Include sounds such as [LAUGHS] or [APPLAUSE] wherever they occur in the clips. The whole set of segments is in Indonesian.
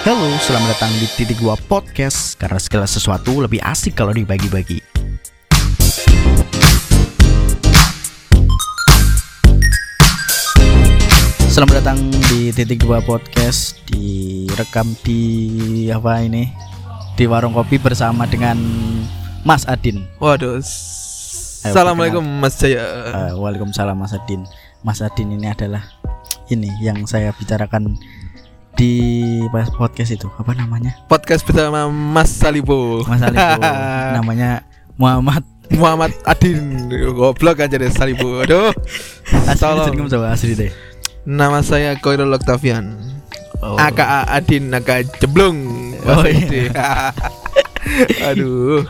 Halo, selamat datang di Titik Dua Podcast. Karena segala sesuatu lebih asik kalau dibagi-bagi. Selamat datang di Titik Dua Podcast. Direkam di apa ini? Di warung kopi bersama dengan Mas Adin. Waduh. Ayo, Assalamualaikum Mas Jaya. Eh, Waalaikumsalam Mas Adin. Mas Adin ini adalah Ini yang saya bicarakan di podcast itu apa namanya Podcast bersama Mas Salibo. Mas Alibo [LAUGHS] namanya Muhammad Muhammad Adin. Goblok aja deh Salibo. Aduh. coba asli deh Nama saya Koirul Octavian. oh. AKA Adin Naga Jeblong. Oh, iya. [LAUGHS] Aduh.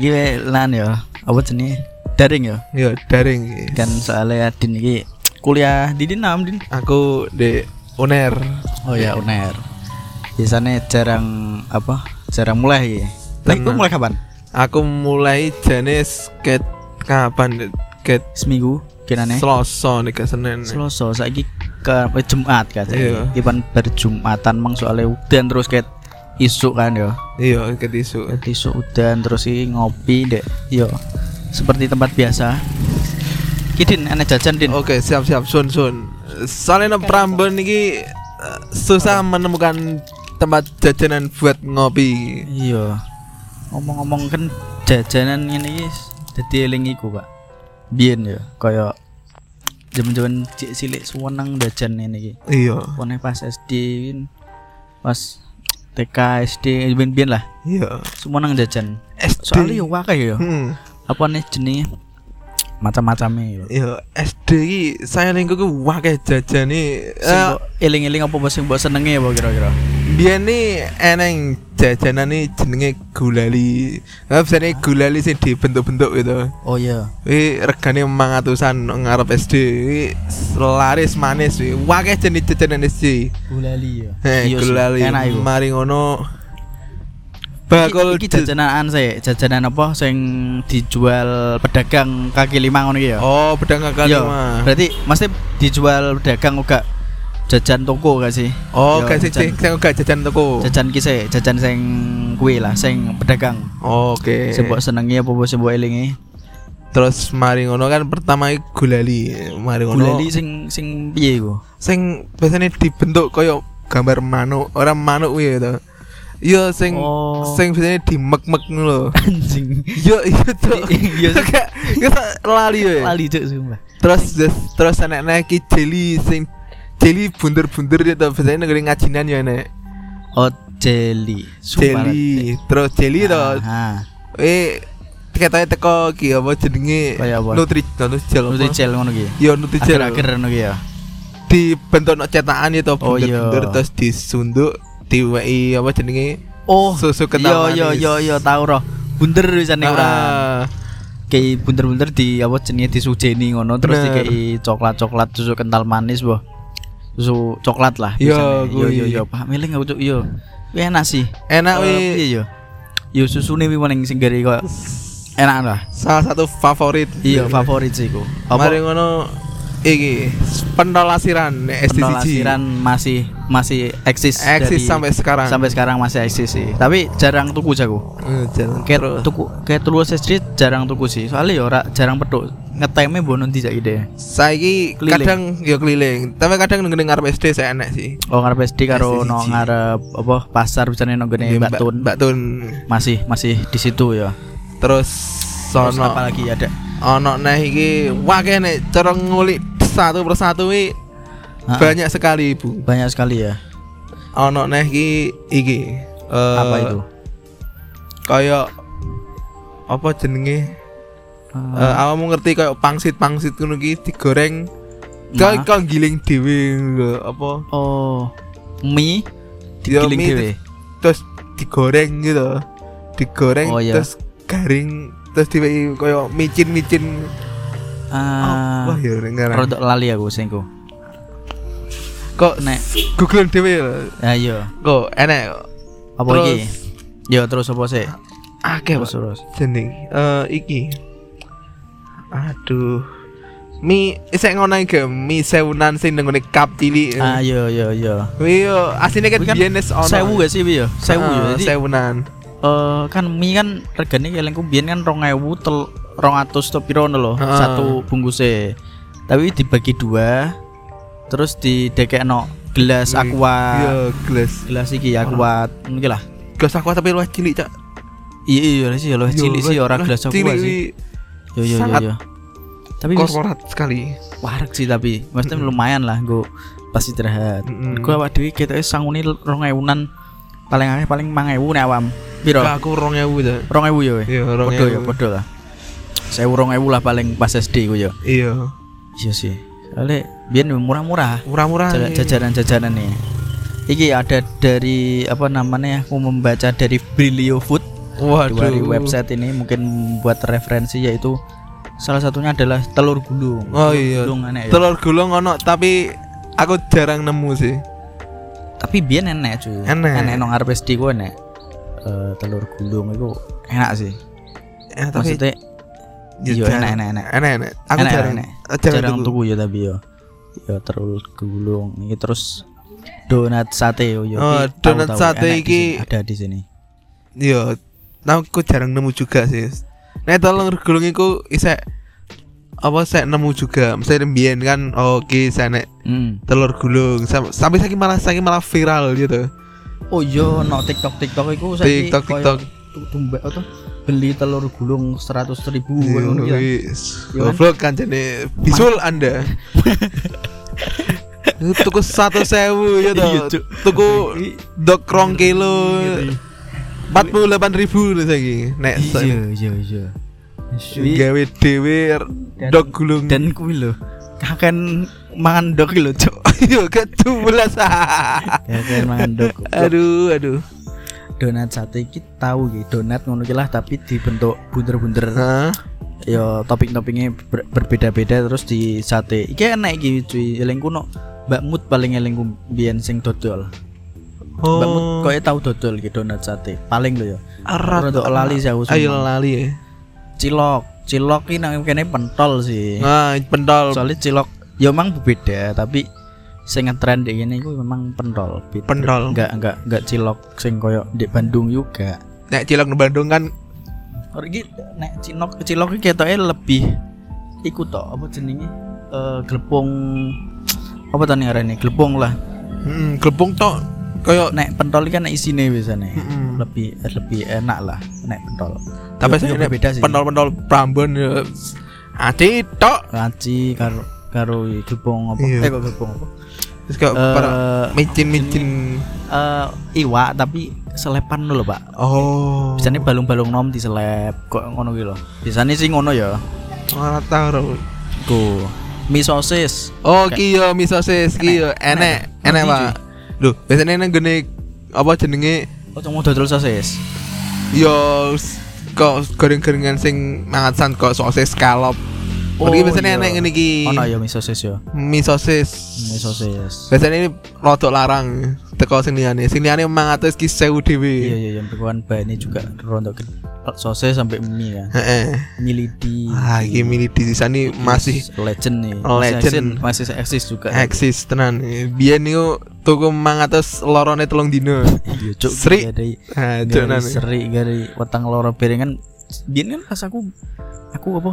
iki wae lan ya apa jenenge daring ya Ya daring. kan soalnya Adin iki kuliah di Dinam Din Aku di Uner. oh ya UNER. Biasanya jarang apa jarang mulai ya? Lagi mulai kapan? Aku mulai jenis ket kapan ket seminggu Selasa nih ke Senin. Selasa saiki ke eh, Jumat kan Iya. Ipan berjumatan mang soalnya udan terus kayak isuk kan ya Iya, ket isu. Jadi isu udan terus ini ngopi dek yo seperti tempat biasa Kidin enak jajan din. Oke siap siap. Sun sun. Soalnya nang Prambon ini susah menemukan tempat jajanan buat ngopi. Iya. Ngomong-ngomong kan jajanan ini Jadi eling iku pak. Biyen ya Kayak Jaman-jaman cik cilik seneng jajan ini iki. Iya. Pokoknya pas SD kan, Pas TK SD Biyen-biyen lah. Iya. Nang jajan. SD. Soalnya ya wakai ya Hmm, Apa nih jenis Macam-macamnya ya iya SD ini saya lingkup wakai jajan nih. Sing mbok eling-eling apa sing mbok senenge apa kira-kira? Biar nih eneng jajanan nih jenenge gulali. Nah, biasanya gulali sih dibentuk-bentuk gitu. Oh iya. Wih, regane mangatusan ngarep SD. Wih, laris manis wih. Wakai jenis jajanan SD. Gulali ya. Heh, gulali. Enak. Mari ngono. Iki, Bakul iki jajanan sih, jajanan apa sing dijual pedagang kaki lima ngono iki ya? Oh, pedang kali Iya. mah. Berarti mesti dijual pedagang uga jajan toko gak sih? Oh, Yo, gak sih, jajan- sing gak jajan toko. Jajan ki sih, jajan sing kuwi lah, sing pedagang. Oke. Sing mbok senengi apa sing mbok elingi? Terus mari ngono kan pertama iki gulali. Mari ngono. Gulali sing sing piye iku? sing biasanya dibentuk koyo gambar manuk, orang manuk kuwi gitu. Iya sing Oh. sing biasanya dimek-mek ngono. [LAUGHS] Anjing. Iya iya tuh. Iya. Gak gak lali ya. Lali cuk sumpah. Terus terus, terus anak ki jelly sing jelly bunder-bunder gitu biasanya negeri ngajinan ya nek. Oh. Sumpah, Jelly, terus jelly to. Eh ketoknya teko ki apa jenenge Kayak? Nutri Nutrijel. Nutrijel ngono ki. Iya Nutrijel. Akhir-akhir ngono ki ya. Dibentuk no cetakan itu Oh, iya. bunder-bunder terus disunduk diweki apa jenenge Oh, susu Yo kental yo manis. yo yo tahu roh. Bunder wisane ora. Ah, Kayak bunder-bunder di apa jenenge disujeni ngono terus dikei coklat-coklat susu kental manis, Boh. Susu coklat lah Yo. Yo yo yo, paham eling aku cuk yo. Enak sih. enak wi Iya yo. Yo susune wi paling sing gari kok enak lah. salah satu favorit. Iya, favorit sih iku. Mari ngono iki pentolasiran nek SDCG. Penolasiran masih masih eksis Eksis dari- sampai sekarang. sampai sekarang masih eksis sih tapi jarang tuku jago Eh, jalan kayak terus. tuku kayak tulus SD jarang tuku sih soalnya ya ora jarang peduk ngeteme bono tidak ide Saiki Keliling. kadang ya keliling, tapi kadang nang ngarep SD saya enak sih. oh ngarep SD karo SD no ngarep apa pasar bisa nang gone Iya, Mbak Tun Mbak Tun. masih masih di situ ya Terus terus sono apa lagi ada ono neh iki wakeh nek cara ngulik satu persatu Ha-ha. banyak sekali ibu banyak sekali ya. Ono neh iki iki eh, apa itu? kayak apa jenenge? Eh, Eh, awakmu ngerti kayak pangsit-pangsit ngono iki digoreng Nah. kau kau giling dhewe lho, apa? Oh mie digiling dhewe? terus digoreng gitu. Digoreng Oh, iya. terus garing terus diweki kayak micin-micin. Ah wah ya rodok lali aku sing ku. Kok nek googling dhewe lho. ayo kok enak apa Terus- iki yo terus apa sih akeh terus terus. Jeneng eh iki. Aduh. Mi isek ngono iki mi sewunan sing nang ngene cup cilik. ah iya iya iya. Wi yo asine kan Kuwi kan biyen ono. sewu gak sih ya? Sewu ya Heeh, jadi sewunan. Eh kan mie kan regane elengku biyen kan 2000 tel 200 to piro ngono lho satu bungkusnya tapi dibagi dua terus didekekno gelas Iya, aqua. gelas. gelas iki aqua mungkin lah. Gelas aqua tapi luwih cilik, Cak. iya iya sih lo cilik sih orang gelas aqua sih. yo yo yo yo tapi korporat sekali. warak sih tapi. Maksudnya lumayan lah gue pas istirahat. Mm-mm. gue awak dewi kita sanguni rong ewunan paling akeh paling mang ewu nek awam piro aku 2000 ta. rong ewu ya weh? Iya, podo ya 2000. podo lah saya rong ewu lah paling pas SD gue ya Iya. iya sih soalnya biar murah-murah Murah-murah. Jajanan-jajanan nih Iki ada dari apa namanya aku membaca dari Brilio Food Waduh. dari website ini mungkin buat referensi yaitu salah satunya adalah telur gulung. Oh Telur iya. Gulung enak ya. Telur gulung ono tapi aku jarang nemu sih. Tapi biyen enak cuy. Enak. Enak nang arep SD ku enak. Eh, telur gulung itu enak sih. Eh, tapi Maksudnya ya iya, enak, enak, enak. Enak enak. Aku Enak, jarang. enak. Jarang, jarang tuku. ya tapi yo. Ya telur gulung ini terus donat sate yo yo. Oh, iki tahu, donat tahu. sate Enak di iki- sini, ada di sini. Iya. Nah, aku jarang nemu juga sih. Nek telur gulung iku isek apa saya nemu juga. Misalnya mbiyen kan oke saya nek Hmm. telur gulung Sam- sampai saiki malah saiki malah viral gitu. Oh iya, no TikTok TikTok itu saiki TikTok, TikTok. tu- tumbak apa beli telur gulung seratus ribu Iya, ngono lah. wis. Iya kan? Goblok kan jane bisul Anda. [LAUGHS] tuku satu sewu ya Iya, toh Cuk. tuku dok rong kilo empat puluh delapan ribu saiki nek Iya iya iya. Gawe dhewe Dan- dok gulung Dan kuwi lho, kaken mangan dok iki lho, Cuk. [LAUGHS] ayo ke tubelas [LAUGHS] Ya kan mangan dok. aduh aduh Donat sate iki tahu iki, donat ngono lah tapi dibentuk bunder-bunder. Hah? Ya topping-toppingnya ber- berbeda-beda terus di sate. Iki enak iki cuy. Elengku no Mbak Mut paling elengku biyen sing dodol. oh Mbak Mut koyo tahu dodol iki donat sate. Paling lho ya. Arat- Rodok lali sih aku ayo lali ya cilok cilok ini nang kene pentol sih nah pentol soalnya cilok ya memang berbeda tapi sing ngetren di ini itu memang pentol Beda- Pentol. enggak enggak enggak cilok sing koyo di Bandung juga. Nek cilok di Bandung kan Orang iki nek cilok cilok iki ketoke lebih iku to apa jenenge? Eh glepung apa tadi arane glepung lah. Hmm, glepung tok koyo nek pentol iki kan isine biasanya Mm-mm. lebih lebih enak lah nek pentol tapi saya nek berbeda sih. pentol-pentol Prambon ya ati tok. Kaci karo karo glepung apa? Iya. eh kok glepung apa? Terus kayak para Eh, micin-micin. Eh iwak tapi selepan dulu pak. Oh. Biasanya balung-balung nom diselep kok ngono gitu loh biasanya sih ngono ya. Ora tau ku mie sosis oh ki yo mie sosis ki yo enek Enek. pak. Lho biasanya nang gene apa jenenge? Kok cuma dodol sosis. Yo kok goreng-gorengan sing mangan kok sosis scallop Oh, iki biasanya iya. enek ngene iki. ono ya mie sosis ya Mie sosis. mie sosis Biasanya ini rodok larang teko sing liyane. Sing liyane 500 ki 1000 dhewe. iya iya yang berkuan bahannya juga rontok gede. sosis sampai mie kan Heeh. mie lidi Ah, iki milih di sini masih legend nih Legend. masih eksis, juga eksis tenan. Biyen niku tuku 500 lorone telung dino. iya cuk Sri. Ha, cuk dari nan. seri dari wetang loro berengan biyen kan pas aku aku apa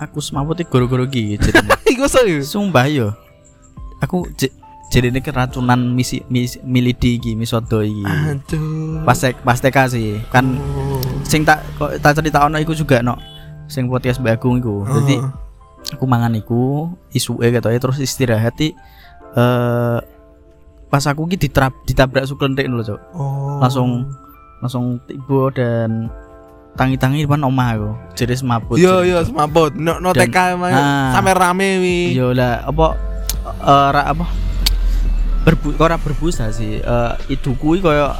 aku semaput goro-goro iki jadinya. [LAUGHS] Iku sumpah yo aku jadi ini keracunan misi mis, milidi iki misodo iki Aduh. pas pas TK sih kan Oh. sing tak kok tak cerita ono iku juga no sing podcast Mbak Agung iku jadi Oh. aku mangan iku isuke ketoke terus istirahat i eh pas aku ki ditrap ditabrak suklentik lho cok Oh. langsung langsung tiba dan tangi-tangi depan omah aku jadi semaput Yo jadi. yo semaput. No, no TK emang Ah. sampai rame wi. Yo lah apa eh ra apa berbu ora berbusa sih eh itu kui koyo eh,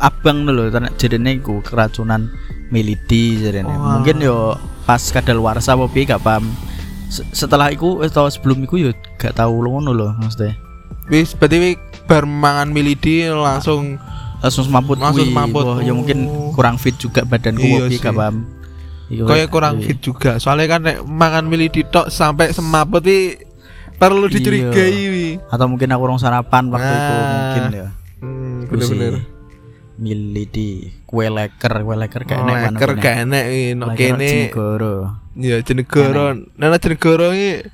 abang dulu jadinya iku keracunan milidi jadinya Wah. mungkin yo pas kadaluarsa apa piye gak paham Se- setelah iku atau sebelum iku yo gak tahu ngono lho maksudnya Wis berarti wi bar mangan milidi langsung langsung semaput Langsung semaput. Wah, ya mungkin Oh. kurang fit juga badanku Iya sih. gak paham Kayak wek- kurang iya. fit juga. Soalnya kan nek mangan mili ditok sampai semaput wi perlu Iya. dicurigai wi. Atau mungkin aku orang sarapan waktu itu Nah. mungkin ya. Hmm, bener-bener. Milih di kue leker, kue leker kayak enak Leker gak enak wi no kene. Jenegoro. Ya jenegoro. Nana jenegoro iki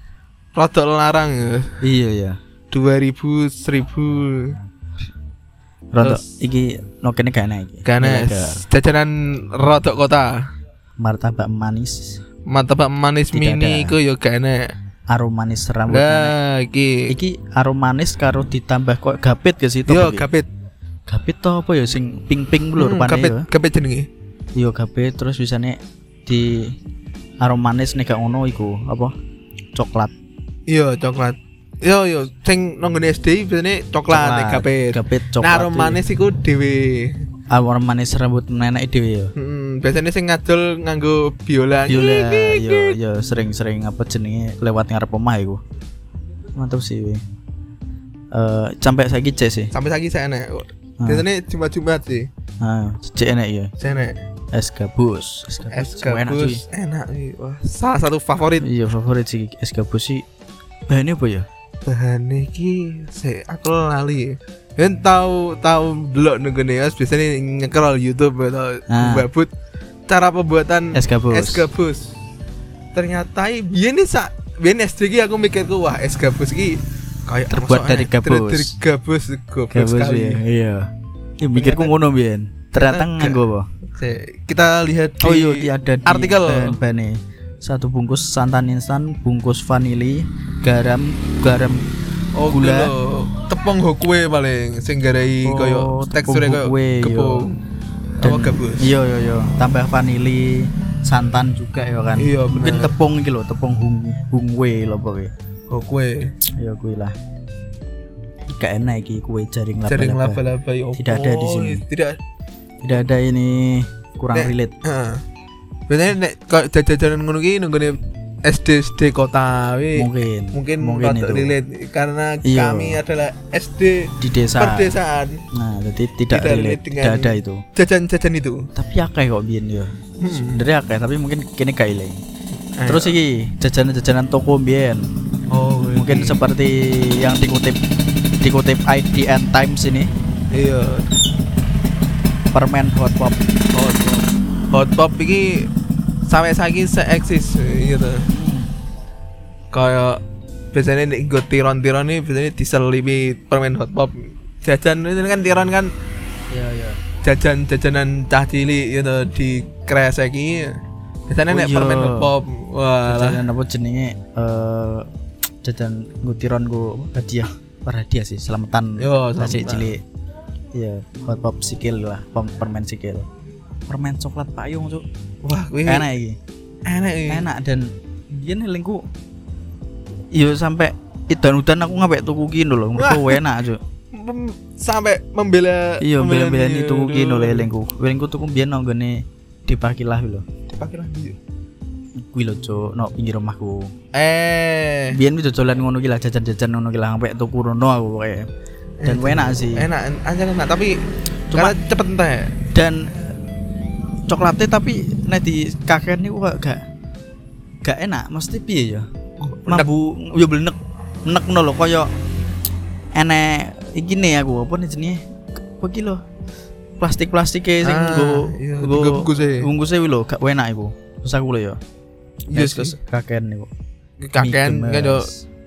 rada larang ya. Iya ya. 2000 1000 Rontok Terus- iki no kene enak iki. leker. jajanan rodok kota. martabak manis, Martabak manis Tidak mini iku ya gak enak. arum manis rambut. Nah, iki Iki arum manis karo ditambah kok gapit ke situ. yo iki? kapit. Gapit to apa ya sing pink-pink lho Hmm, rupane kapit, ya. kapit jenenge. Yo gapit terus bisane di arum manis nek gak ngono iku apa? Coklat. Iya, coklat. Yo yo sing nang ngene SD biasane coklat nek kapit. Gapit coklat. Nah, arom manis iku dhewe. Arum manis rambut nenek dhewe ya. Hmm, biasanya sing ngadol nganggo biola. Biola yo yo sering-sering apa jenenge lewat ngarep omah iku. Mantap sih. we. Eh sampai saiki cek sih. Sampai saiki saya enak. Ah. Biasanya Jumat-Jumat sih. Ah, cek enak ya. Saya enak. Es gabus, es gabus. Es enak, gabus enak. wi. Wah, salah satu favorit. Iya favorit sih es gabus sih. Bahannya apa ya? Bahan iki saya aku lali. Kan tahu tahu delok nenggone ya biasanya nyekrol YouTube atau Ah. babut cara pembuatan Es gabus. es gabus. Ternyata biyen nih sak biyen SD ki aku mikirku wah es gabus ki kayak Terbuat masuk dari gabus. Dari gabus Gabus sekali. ya. Iya. Ya mikirku ngono biyen. Ternyata nganggo apa? Kita lihat di Oh iya di ada di artikel. bahan Satu bungkus santan instan, bungkus vanili, garam, garam Oh, gula. gula. Tepung hokue paling sing garai Oh, koyo teksturnya koyo iya. gepung. dan Apa gabus? Iya iya iya. Tambah vanili, santan juga ya kan. Iya, Mungkin benar. tepung iki lho, tepung hung hungwe lho pokoknya. Hokue. Ya kuwi lah. Gak enak iki kue jaring laba-laba. Jaring laba-laba ya Tidak ada di sini. Tidak. Tidak ada ini kurang Nek- relate. Heeh. Biasanya nek kok jajanan ngono ki nenggone SD SD kota wi. Mungkin Mungkin mungkin itu relate karena Iya. kami adalah SD di desa. perdesaan. Nah, jadi tidak, Tidak relate, tidak ada itu. Jajan-jajan itu. Tapi akeh kok biyen ya. Hmm. Sebenarnya akeh, tapi mungkin kini gak ilang. Terus iki jajanan-jajanan toko biyen. Oh, Mungkin iki. seperti yang dikutip dikutip IDN Times ini, iya. permen hot pop. Hot pop. Hot pop iki sampai saiki seeksis gitu. Kayak biasanya nek nggo tiron-tiron nih biasanya diselipi permen hot pop. Jajan itu kan tiron kan Iya, iya. jajan jajanan cah cilik gitu di kreseki. Biasanya Oh nek iya. permen hot pop. Wah. Jajanan apa jenenge eh jajan ngutiron go hadiah. Per hadiah sih, selamatan Yo, selamatan. cilik. Iya, hot pop sikil lah, permen sikil. Permen coklat payung, Cuk. Wah, kuwi Enak iki. Enak iki. enak dan dia nelingku iya sampai idan-udan aku ngapek tuku kino loh menurutku enak cuy Mem- sampai membela iya membela dia. ini tuku kino Aduh. lho elingku elingku tuku biyen nang gone di pakilah lho Dipakai lagi. kuwi lho cuk no pinggir omahku Eh, biyen ku dodolan ngono ki lah jajan-jajan ngono ki lah sampai tuku rono aku dan enak sih enak aja enak tapi Cuma- cepet entek. dan coklatnya tapi nek di kakek niku kok gak gak enak. Mesti piye ya? Mambu yo blenek nek ngono lho kaya enek iki nih aku apa nih jenenge? Apa iki lho? Plastik-plastik sing Ah, nggo iya, nggo bungkusnya. bungkusnya kuwi lho gak enak iku. Terus aku lho ya Yes, kakek niku. Kaken Mie kan yo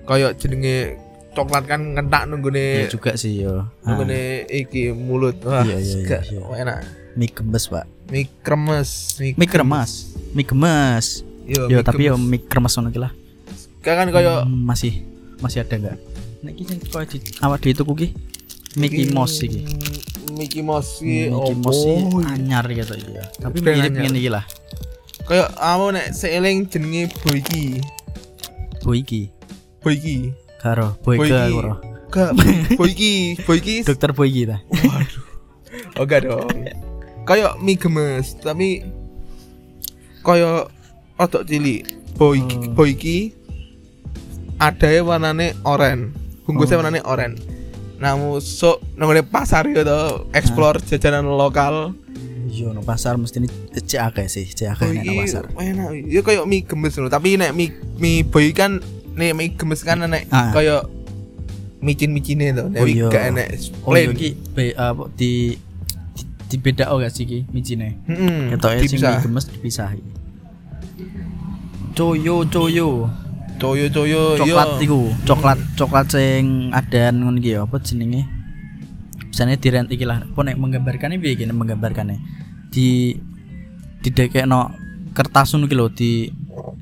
koyo jenenge coklat kan ngentak ya nunggune juga sih yo. Ah, nunggune iki mulut. Wah, Iya, iya, gak iya. wah, enak. Mie pak Mie kremes, mie kremes mie Yo, yo tapi yo mie kremes ngono lah kan koyo Hmm, masih masih ada enggak? Nek iki sing koyo di awak dhewe tuku ki Mickey Mouse iki. Mickey Mouse iki Mickey Mouse iki opo? anyar gitu iki ya. Tapi mirip ngene iki lah. Kayak aku nek seeling jenenge Boyki. Boyki. Boyki. Karo Boyke Boyki. aku ro. Gak, Boyki, Boyki. Dokter Boyki ta. Waduh. Oh gak dong. [LAUGHS] Kayak mie gemes, tapi kayak otok cilik. Boyki, Hmm. Boyki ada warnane oranye. Bungkusnya Oh. warnane oranye. Namun sok nang pasar gitu explore jajanan lokal Iya no pasar mesti ini cek akeh sih, cek akeh nek pasar. enak. Ya kayak mie gemes loh, tapi nek mie mie boy kan nek mie gemes kan nek Ah. kayak micin-micine to. Nek Oh, iya. gak enek Oh iya ki di di, di beda oh gak sih ki mijine. Heeh. Sing dipisah. mie gemes dipisahi. Coyo coyo. Coyo-coyo Coklat yo. iku, coklat coklat sing adan ngono iki ya, apa jenenge? Misalnya di rent iki lah, apa nek menggambarkannya piye iki nek menggambarkannya? Di di dekekno kertas ngono iki lho, di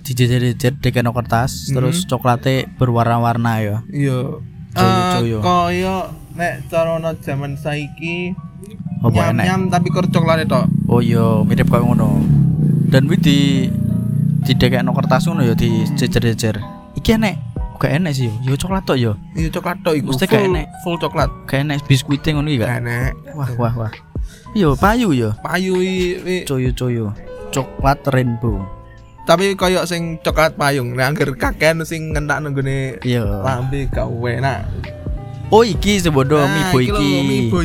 di jejer-jejer dekekno kertas, Mhm. terus coklatnya berwarna-warna ya. Iya. Coyo-coyo. Eh, Kaya nek carana zaman saiki Apa enek? nyam-nyam tapi kur coklat tok. Oh iya, mirip kayak ngono. Dan wi di di dekekno kertas ngono ya di jejer-jejer. Iki enek, gak enek sih yo. Yo coklat tok yo. Iya coklat tok iku. Mesti gak enek. full coklat. Gak enek biskuit ngono iki gak? Enek. Wah wah wah. Yo payu yo. Payu i- i- Coyo-coyo. Coklat rainbow. tapi kaya sing coklat payung nek angger kakean sing ngentak nang gone Iya. lambe gak enak. Oh iki sebodo Nah, mie boy iki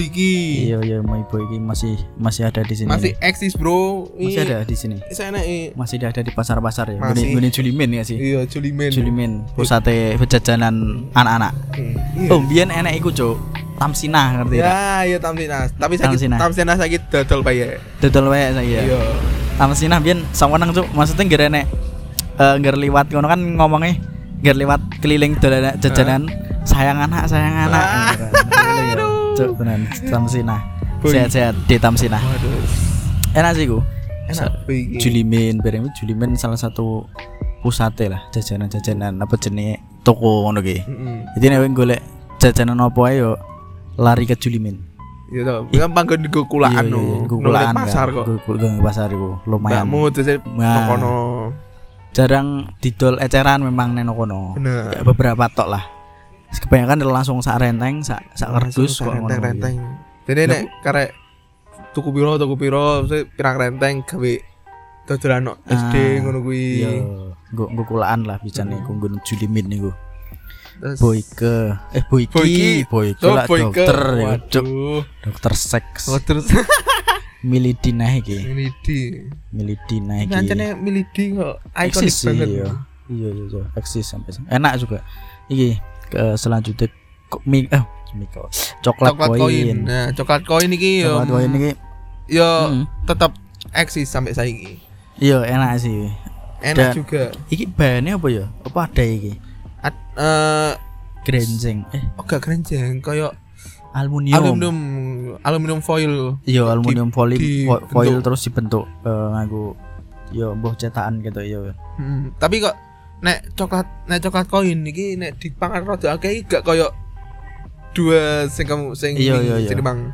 iki. Iya iya mie boy iki masih masih ada di sini. Masih eksis, Bro. masih ada di sini. Saya enak i. Masih ada di pasar-pasar ya. Masih. Gune Julimin ya sih. Iya, Julimen. Julimin pusate jajanan anak-anak. Hmm, Iya. Oh, biyen enek iku, Cuk. Tamsinah ngerti tak? Ya, iya Tamsinas. Tapi sakit Tamsinah. Tamsinas sakit dodol bae. Dodol wae saya. Iya. Tamsinah biyen saweneng, Cuk. Maksudnya ngger enek eh ngger liwat ngono kan ngomongnya ngger liwat keliling jajanan sayang anak, sayang anak. Ah. Aduh. Cuk, tenan Tamsinah. Sehat-sehat di Tamsinah. Enak sih ku. Enak. Julimin, bareng itu Julimin salah satu pusate lah jajanan-jajanan apa jenenge toko ngono ki. Heeh. Jadi nek golek jajanan apa ae yo lari ke Julimin. Iya toh. Kan panggon di kulaan Iya, no. iya, Gue Nang kulaan pasar kok. Gue gue pasar iku lumayan. Mbakmu terus Nah. kono. Jarang didol eceran memang neno kono. Bener. Beberapa tok lah. Kebanyakan langsung sak renteng, sak sak kardus kok ngono. renteng-renteng. Jadi nek karek tuku piro tuku piro pirang renteng gawe dodolan no SD Ah, ngono kuwi. Iya, gue gue kulaan lah nih, gue gue Julimin. Terus Boyke, eh Boyki. Boyke So, lah dokter ya, dokter seks. Oh, terus [LAUGHS] Milidina iki, Milidi. Milidina iki. Nancane Milidi kok ikonik banget. iya. Iya iya iya, eksis sampai. Enak juga. Iki ke selanjutnya kok mie eh mie kok. Coklat, Coklat koin. koin. Nah, coklat koin iki yo Coklat koin iki yo mm, tetap eksis sampai saiki. iya enak sih. Enak Dan- juga. Iki bahannya apa ya? Apa ada iki? At, eh Grenjeng. Eh, oh gak kerenjeng kayak aluminium. aluminium aluminium foil. Iya, aluminium foil, foil terus dibentuk eh, nganggo yo mbah cetakan gitu yo. Hmm, tapi kok nek coklat nek coklat koin iki nek dipangan rada akeh gak koyo dua sing kamu sing Iya, iya, iya. bang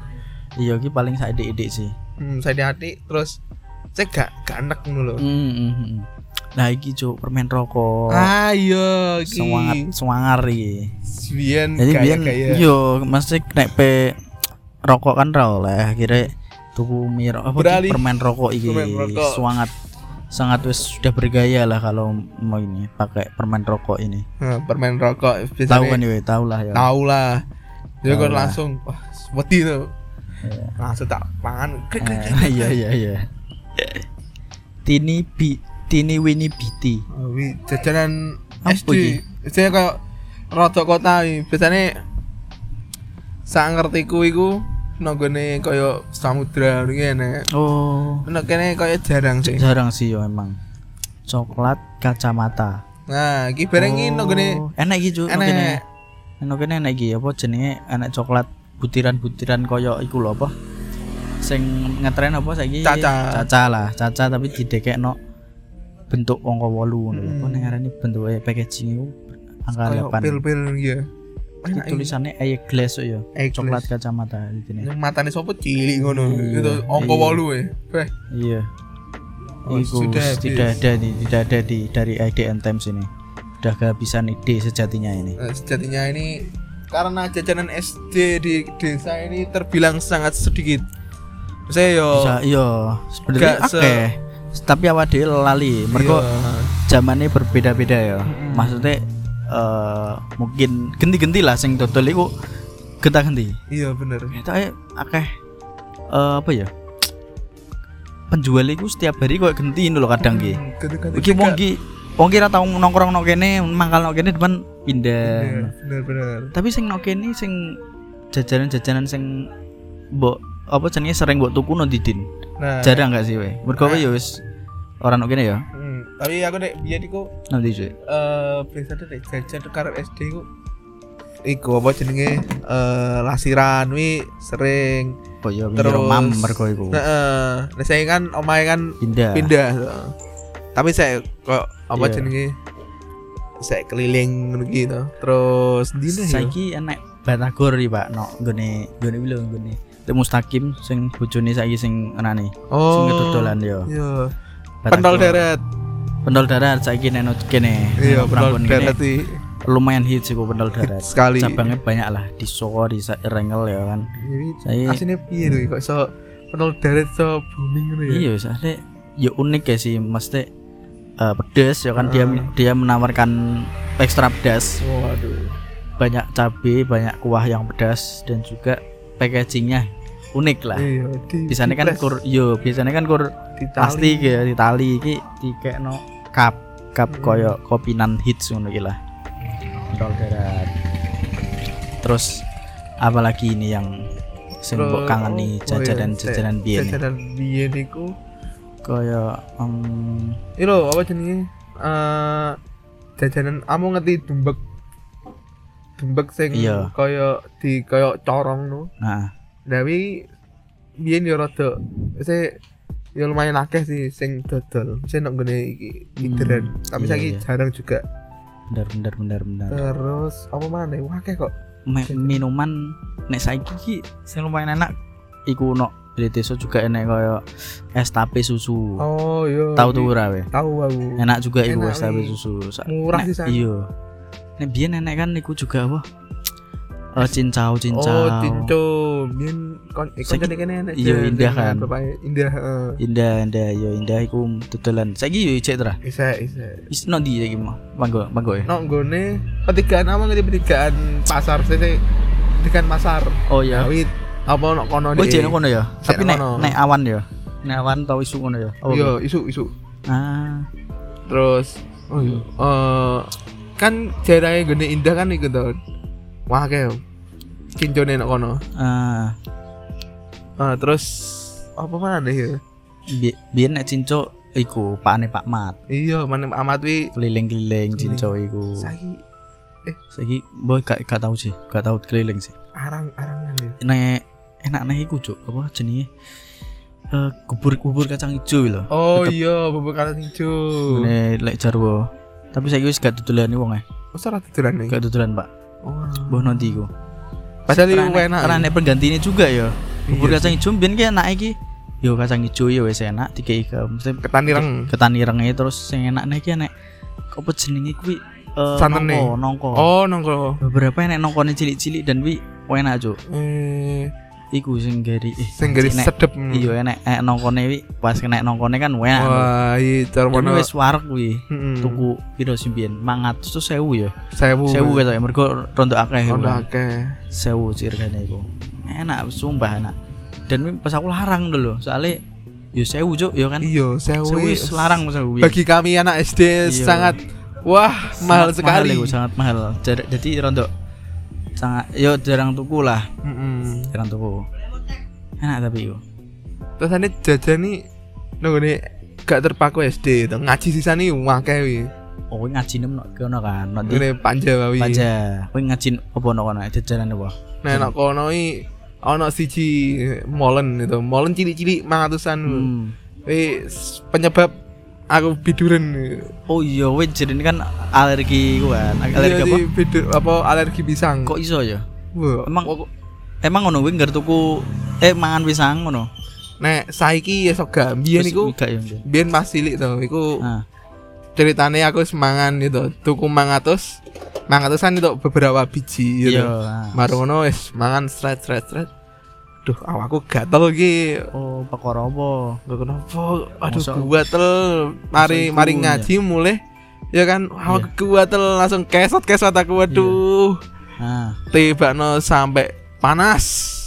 Iya, iki paling sadik-idik sih. hmm, saya di hati terus saya gak gak enak ngono lho. Mm, mm, mm. Nah, iki cuk permen rokok. Ah iya iki. Semangat semangar iki. Biyen Jadi biyen gaya. yo mesti nek pe rokok kan ra oleh akhirnya tuku mie ro- apa permen rokok iki Permen rokok. sangat sangat wis sudah bergaya lah kalau mau ini pakai permen rokok ini. Nah, permen rokok biasanya Tahu kan ya, tahu lah ya. Tahu lah. Dia Tahu kan langsung wah wedi tuh. Iya. Langsung tak pangan. Krik, krik, krik, Eh. [LAUGHS] Iya iya iya. Tini bi Tini Winnie Biti. Oh, wi, jajanan Apa SD. Saya kayak rada kota. Biasanya sak ngertiku iku nonggone kaya samudra ngene. Oh, Nek kene kaya jarang sih. jarang sih yo emang. Coklat kacamata. Nah, iki bareng iki nonggone Oh, enak iki Cuk, nang kene. enak iki apa jenenge enak coklat butiran-butiran koyo iku lho apa? Sing ngetren apa saiki? Caca. Caca lah, caca tapi didekekno bentuk angka 8 ngono. lho. Apa Hmm. ning arane bentuke packaging iku angka Kaya 8. pil-pil iya. Enak tulisannya air glass ya. Egg Coklat kacamata ini. Yang matane sopo cilik ngono. Iya, Itu angka iya. 8 e. Beh. Iya. Oh, Iku sudah tidak ada di tidak ada di dari IDN Times ini. Udah kehabisan ide sejatinya ini. Nah, sejatinya ini karena jajanan SD di desa ini terbilang sangat sedikit. Saya yo Bisa iya sebenarnya Gak se- oke. Tapi awak dhewe lali. Mergo iya. zamannya berbeda-beda ya. Maksudnya eh mungkin ganti-ganti lah sing dodol iku genta ganti. Iya bener. Kita akeh eh apa ya? penjual iku setiap hari kok genti lho kadang ki. Hmm, Iki wong ki wong ki ra tau nongkrong nok kene, mangkal nok kene depan Iya, pindah. bener bener Tapi sing nok kene sing jajanan-jajanan sing mbok apa jenenge sering mbok tuku no didin. nah Jarang gak sih we? Mergo kowe ya wis ora nok kene ya. hmm, tapi aku nek biyen iku Nanti cuy. eh biasanya nek jajan karo SD iku iku apa jenenge eh lasiran wi sering Oh iya Terus- mam mergo iku. heeh nek saya kan omahe kan Pindah. pindah tapi saya kok apa Iya. jenenge saya keliling ngono gitu terus dina ya Saiki enek Batagor iki, Pak. No, nggone iki lho nggone. Temu Mustaqim sing bojone saiki sing enane. oh Sing kedodolan yo. iya pentol darat Pendol darat saiki neno kene. iya pentol Prambon darat sih Lumayan hits iku pendol darat. sekali Cabangnya banyak lah di Soko, di Rengel ya kan. Saya- aslinya piye tuh kok iso pentol darat so booming ngono ya Iya, soalnya ya unik ya sih, mesti eh, pedas ya kan dia Ah. dia menawarkan ekstra pedas, waduh banyak cabai, banyak kuah yang pedas dan juga packagingnya unik lah. iya di Biasanya kan kur yo, biasanya kan kur di tali. plastik ya di tali iki dikekno cup cup Hmm. koyo kopinan hits ngono iki lah. Darat. Terus apalagi ini yang sing mbok Terus- kangen nih oh, iya, jajanan-jajanan se- biyen nih. jajanan biyen iku Kaya Iki lho apa jenenge? Eh jajanan kamu ngerti dumbek. Dumbek sing Iya. kaya di kaya corong no. nah Tapi biyen yo rada se ya lumayan akeh sih sing dodol. Sing nek ngene iki ideran. Tapi iya, saiki iya. jarang juga. bener bener bener bener. Terus apa mana? Wah akeh kok. Me- minuman nek saiki ki sing lumayan enak iku di desa juga enak kaya es tape susu. Oh iya. Tahu tuh ora we? Tahu aku. Enak juga iku Enak, es tape susu. Murah sih, San. Iya. Nek biyen enek kan iku juga apa? Eh cincau cincau. Oh, tinco. Biyen kon eh, Saiki- koncone kene enak. iya, indah kan. Indah, heeh. Indah indah yo indah iku tutulan. Saiki yo ijek tra. Isa, isa. Wis no di saiki mah. Manggo manggo ya. Nok nggone petigaan apa ngerti petigaan pasar sih petigaan pasar. Oh iya. Awit apa nok kono Oh jene kono ya. Jek Tapi nek kono. nek awan ya. Nek awan tau isu ngono ya. Oh, Iya, isu isu. Ah. Terus oh iya. Eh kan jarae gone indah kan iku to. Wah kayak kincone nok kono. Ah. Ah terus apa mana ya? Bi- biyen nek cinco iku pakane Pak Mat Iya, mana amat wi keliling-keliling cinco iku saiki saiki boy gak gak tau sih gak tau keliling sih arang-arangan ya. nek enak nek iku cuk apa jenenge eh kubur kubur kacang ijo lho Oh iya, bubur kacang hijau. nek lek jarwo tapi saiki wis gak dodolan wong eh Masa ora tuturan nih? gak dodolan Pak Oh. mbah nanti iku Padahal Karena iku enak. karena nek penggantinya juga ya bubur Iya kacang ijo biyen ki enak iki yo kacang ijo ya wis enak dikei ke mesti ketan ireng. ketan irenge terus sing enak nek iki enek apa jenenge kuwi eh Santene. nongko nongko Oh, nongko. beberapa enek nongkone cilik-cilik dan wi enak cuk Eh, iku sing gari eh sing garis nek- sedep. iya enek enek nongkone wi pas kena nongkone kan enak Wah, iya cara Tapi mana? wis wareg wi Heeh. tuku piro sih 500 tuh 1000 ya Sewu. 1000 gitu ya mergo rondo akeh udah akeh. 1000 sih regane iku enak sumpah enak dan pas aku larang dulu soalnya yo 1000 cuk yo kan Iya, sewu. 1000 wis larang 1000 Bagi kami anak SD Iya. sangat wah mahal Sangat sekali. iku, sangat mahal Jar- jadi rondo sangat yo jarang tuku lah Heeh. jarang tuku enak tapi iku Terus ane jajan nih nunggu gak terpaku SD itu ngaji sisa nih akeh wi. oh ngaji nem nok kono kan nok di Ngene Panjawawi. Panja, kowe ngaji apa nok kono jajanan apa Nah, nak kono i ono siji molen itu. Molen cilik-cilik 500-an. hmm. Wis penyebab aku biduran. oh iya kowe jadi kan alergi kan? Alergi Iya, apa? di bidur apa alergi pisang. kok iso ya? Wah, Emang- kok- emang ngono kowe ngger tuku eh mangan pisang ngono? Nek saiki ya sok gak biyen iku biyen pas cilik to iku ah. ceritane aku semangan gitu tuku 500 500an itu beberapa biji gitu. Iya ah. Baru ngono wis mangan sret sret sret Duh awakku gatel iki. Oh perkara apa Gak kenapa? Aduh gatel Mari Masa mari ngaji mulai Ya kan Iya. awakku gatel langsung kesot kesot aku waduh. Ah Tiba no sampai panas.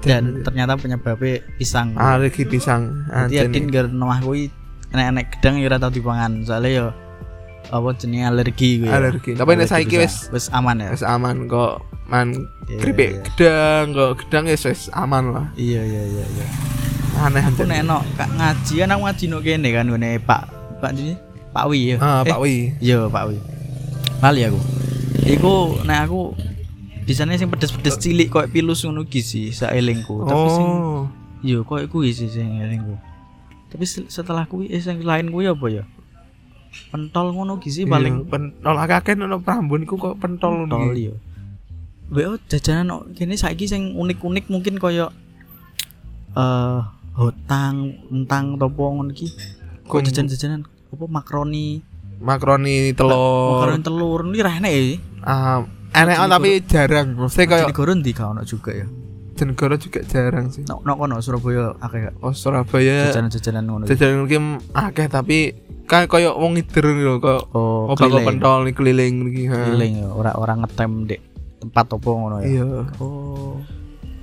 Dan ternyata penyebabnya pisang. alergi pisang. Jadi anjene. Adin gara nomah kuwi enek-enek gedang ya ora tau dipangan. Soalnya yo apa jenenge alergi kuwi. ya. Alergi. Tapi nek saiki wis- wis aman ya. wis aman kok man Iya, keripik iya. gedang kok gedang ya wis aman lah Iya iya iya iya. aneh Aku nek no kak ngaji kan aku ngaji no kene kan ngene Pak Pak ini Pak Wi ya. ah Eh, Pak Wi Iya Pak Wi. Lali aku. Iku nek aku bisane sing pedes-pedes cilik koyo pilus ngono ki sih saelingku. Tapi sing oh Iya, kok kuwi sih sing elingku. Tapi se- setelah kuwi eh sing lain kuwi apa ya? Pentol ngono ki sih paling Iya, pentol akeh ono Prambon iku kok pentol pentol ngono iki. ya. WO jajanan kene saiki sing unik-unik mungkin koyo eh hotang, entang topo ngono ki. Kok jajan-jajanan apa makaroni, makaroni telur makaroni telur ini ra enek ya. ah enek Jeneng tapi jarang mesti Kayak negara ndi gak ono juga ya. Jenegoro juga jarang sih Nok nok kono Surabaya akeh oh Surabaya jajanan-jajanan ngono. jajanan mungkin akeh tapi kan koyo wong ngider lho kok Oh, keliling. pentol nih keliling iki. Keliling ya, ora-ora ngetem dek tempat opo ngono ya. iya Oh,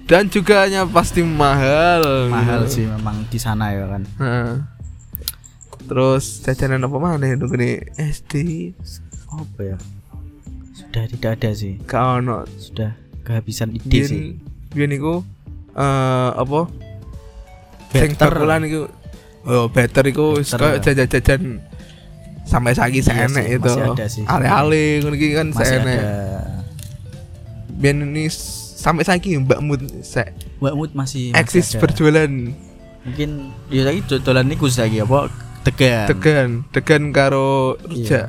dan juga hanya pasti mahal mahal gitu. sih memang di sana ya kan. Heeh. terus jajanan apa mana ya ini SD Apa ya? Sudah tidak ada sih. gak ono Sudah kehabisan ide sih. biyen biyen iku eh apa sing Better. bakulan iku oh better iku ya. jajan-jajan sampai saiki Iya itu ale-ale ngono iki kan ada. biyen ini sampai saiki Mbak Mut sek Mbak Mut masih masih eksis ada. berjualan Mungkin ya lagi dodolan niku lagi apa tegan. degan degan karo Iya. rujak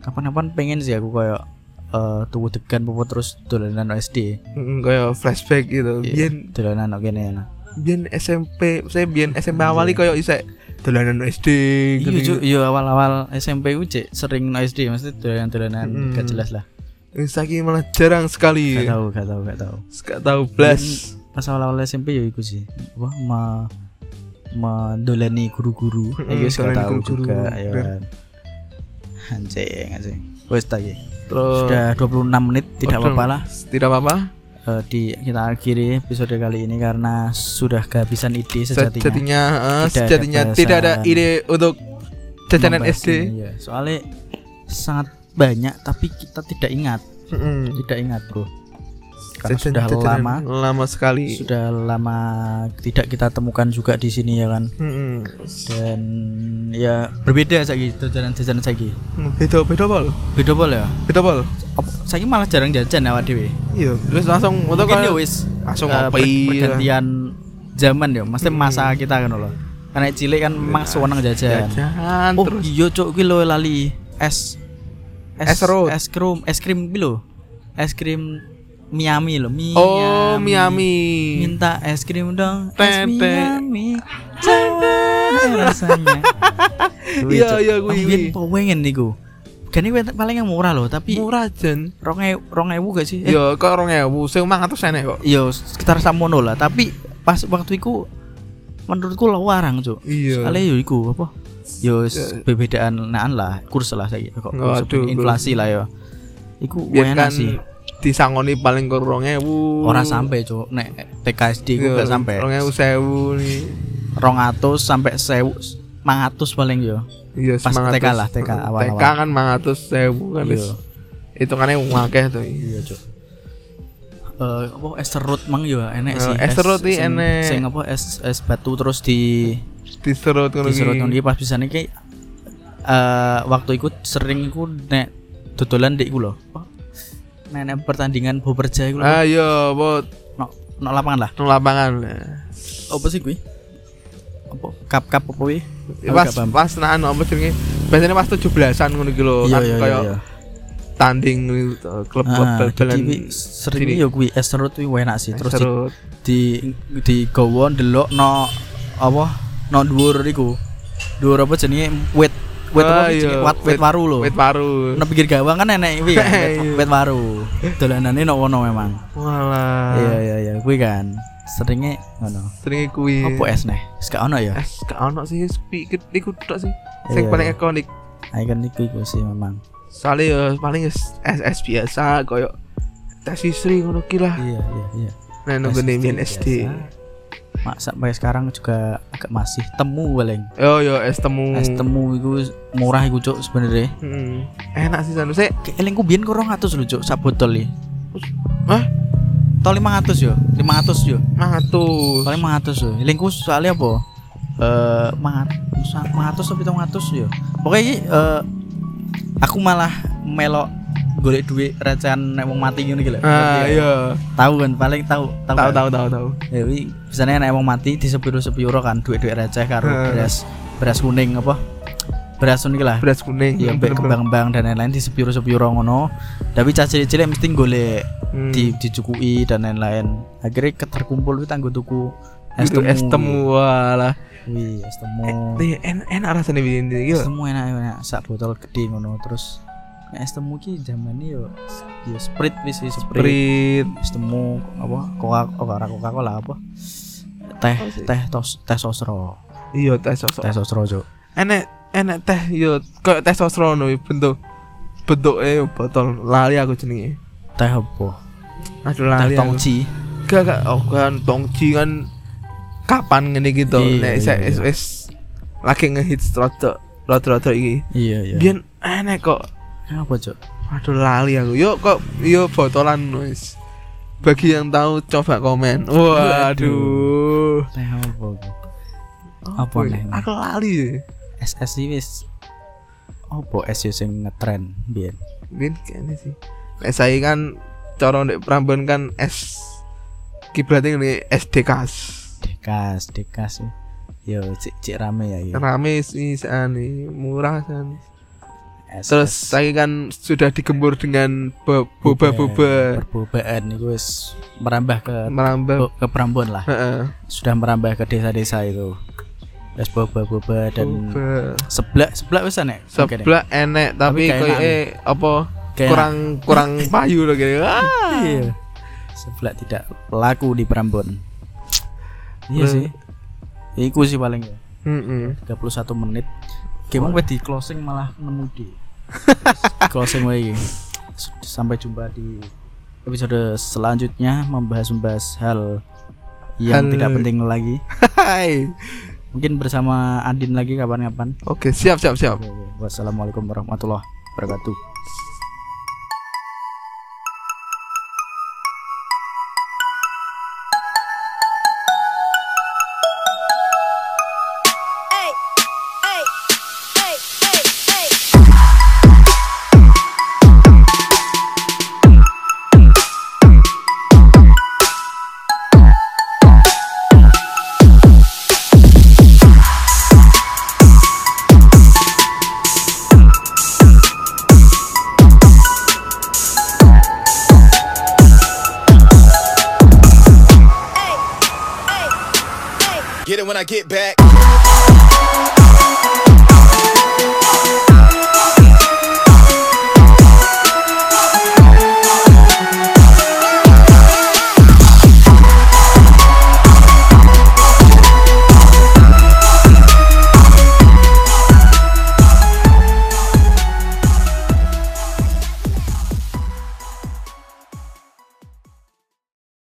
Kapan-kapan pengen sih aku kayak eh tuku degan apa terus dolanan SD. Mm, kayak flashback gitu Iya, biyen dolanan kene ya. Biyen SMP saya biyen SMP awali kayak isek dolanan SD Iya, gitu iya awal-awal SMP ku cek sering no SD mesti dolanan-dolanan Mm. gak jelas lah. saiki malah jarang sekali. Gak tahu, gak tahu, gak tahu. gak tahu blas pas awal-awal SMP ya iku sih apa ma mendolani guru-guru. Mm-mm, ya wis gak tahu guru-guru, juga ya kan. Anjing anjing. Wes tadi terus sudah 26 menit tidak apa-apa lah. tidak apa-apa Eh, di kita akhiri episode kali ini karena sudah kehabisan ide sejatinya sejatinya eh, Tidak ada sejatinya bahasan tidak ada ide untuk jajanan SD ini, ya. soalnya sangat banyak tapi kita tidak ingat Mm-mm. tidak ingat bro karena sudah jajanan lama. Lama sekali. Sudah lama tidak kita temukan juga di sini ya kan. Mm-mm. dan ya berbeda saiki jajanan-jajanan saiki. Beda beda pol beda pol ya? Beda pol saiki malah jarang jajan awak dhewe. Iya terus langsung untuk mungkin ya wis langsung ngopi per- pergantian zaman ya mesti Hmm. masa kita kan loh karena cilik kan memang seneng jajan. Jajan oh terus. iya cok kuwi lho lali. Es. Es serut. es krim es krim kuwi lho. Es krim Miami loh Miami oh Miami minta es krim dong es. Miami Jangan rasanya [LAUGHS] Iya, Cok. iya, biyen kuwi. pengen niku Kan ini paling yang murah loh tapi murah jan rong ewu rong gak sih? Eh, Iya, kok orang ewu, sing mang atus enek kok. iya sekitar samono lah tapi pas waktu itu menurutku larang cuk Iya. soalnya yo iku apa yo Ya. s- berbedaan naan lah kurs lah saya kok Waduh, inflasi lah yo iku Biar enak sih disangoni paling ke orang ewu. orang sampai cuk nek TKSD ku gak sampai Orang ewu sewu nih. rong atus sampai sewu mangatus paling yo Iya, Pas semangat TK lah, TK awal-awal. TK kan mangatus sewu kan Iya. wis. Hitungannya wakeh tuh. iya cuk Eh, apa es serut mang yo enek Eh, sih es serut iki enek. sing apa es es batu terus di Diserut ngono diserut ngono pas bisa nih eh waktu ikut sering iku nek dodolan dek iku lho. Apa? Nek nek pertandingan Boberja iku lho. Ah iya, bot Nok nok lapangan lah. nang lapangan. Apa sih kuwi? Apa kap kap apa kuwi? Pas pas naan apa jenenge? Biasanya pas 17-an ngono iki lho, Iya kan iya kayak iya. tanding gitu, klub-klub Ah, bal-balan. sering sini. yo kuwi es serut kuwi enak sih. Terus di, Serut. di di gowo ndelok no apa no dhuwur iku. Dhuwur apa jenenge wit Ah, apa iya, jenenge wat wit wit- waru lho. Wit paru. Nang pinggir gawang kan enek kuwi kan [LAUGHS] Iya. wit waru. Dolanane no wono memang. Walah. Iya iya iya, kuwi kan. Seringnya ngono. Sering kuwi. Apa es? Wis gak ono ya? Es gak ono sih, speak iku tok sih. Sing Iya, paling iya. ikonik. Icon iku sih memang. Soalnya ya paling es es, biasa koyo tes istri ngono ki lah. Iya iya iya. Nah, nunggu. SD. Mak sampai sekarang juga agak masih temu paling. Oh yo es temu. Es temu iku murah iku cuk sebenarnya. Hmm. Enak sih sanu sih. Kayak elingku biyen ku 200 lho cuk sak botol iki. Hah? Tol 500 yo, 500 yo. Mangatus. Paling 500 yo. Elingku soalnya apa? Eh, uh, 500 tapi 300 yo. Pokoknya iki eh, aku malah melok golek duit recehan nek wong mati ngono iki lho. Ah iya. Tahu kan paling tahu tahu. Tahu kan? tahu tahu tahu. Ya wi biasanya nek wong mati di sepiro-sepiro kan duit-duit receh karo Hmm. beras beras kuning apa? Beras kuning lah. Beras kuning. Iya, mbek kembang-kembang dan lain-lain di sepiro-sepiro ngono. Tapi cah cilik-cilik mesti golek Hmm. di dicukui dan lain-lain. Akhirnya keterkumpul itu tanggo tuku es temu. es temu walah. Wih, es temu. Eh, en enak rasanya bikin ini. Es Yo. temu enak enak sak botol gede ngono terus es temu ki zaman yo yo sprit wis wis sprit. Es temu apa? Coca Coca Coca Cola apa? Teh teh tos teh sosro. Iya teh sosok. Teh sosro jo. Enek enek teh yo kayak teh sosro no bentuk bentuk eh botol lali aku jenenge. Teh apa? Aduh Teh lali. aku. tongci. Gak gak oh kan tongci kan kapan ngene gitu nek iya, iya. wis lagi ngehits rada rada-rada iki. Iya iya. Biyen enek kok. Apa cok? Aduh lali aku. Yo kok yo botolan wis. Bagi yang tahu coba komen. Waduh. Teh apa? Apa nih? Aku lali. SS wis apa es yo sing ngetren biyen. Bin kayaknya sih. Nek saya kan cara ndek Prambon kan S kiblatnya ini SDKs. Dekas, dekas. Yo cik cik rame ya yo. Rame sih sani, murah san. Terus saya kan sudah digembur dengan bo- boba-boba Perbobaan itu wis merambah ke merambah. ke Prambon lah. Heeh. Sudah merambah ke desa-desa itu. Wis boba-boba dan Boba. seblak seblak wis nek. Sebelah enek tapi Tapi enak eh apa Kayak kurang kurang [LAUGHS] payu loh kayak. Ah. Iya. Seblak tidak laku di Prambon. Iya sih. Iku sih paling ya. Heeh. 31 menit. Gimana di closing malah nemu di closing lagi. Sampai jumpa di episode selanjutnya membahas-membahas hal yang Hal- tidak penting lagi. Hai. Mungkin bersama Andin lagi kapan-kapan. Oke, siap siap siap. Oke, oke. Wassalamualaikum warahmatullahi wabarakatuh.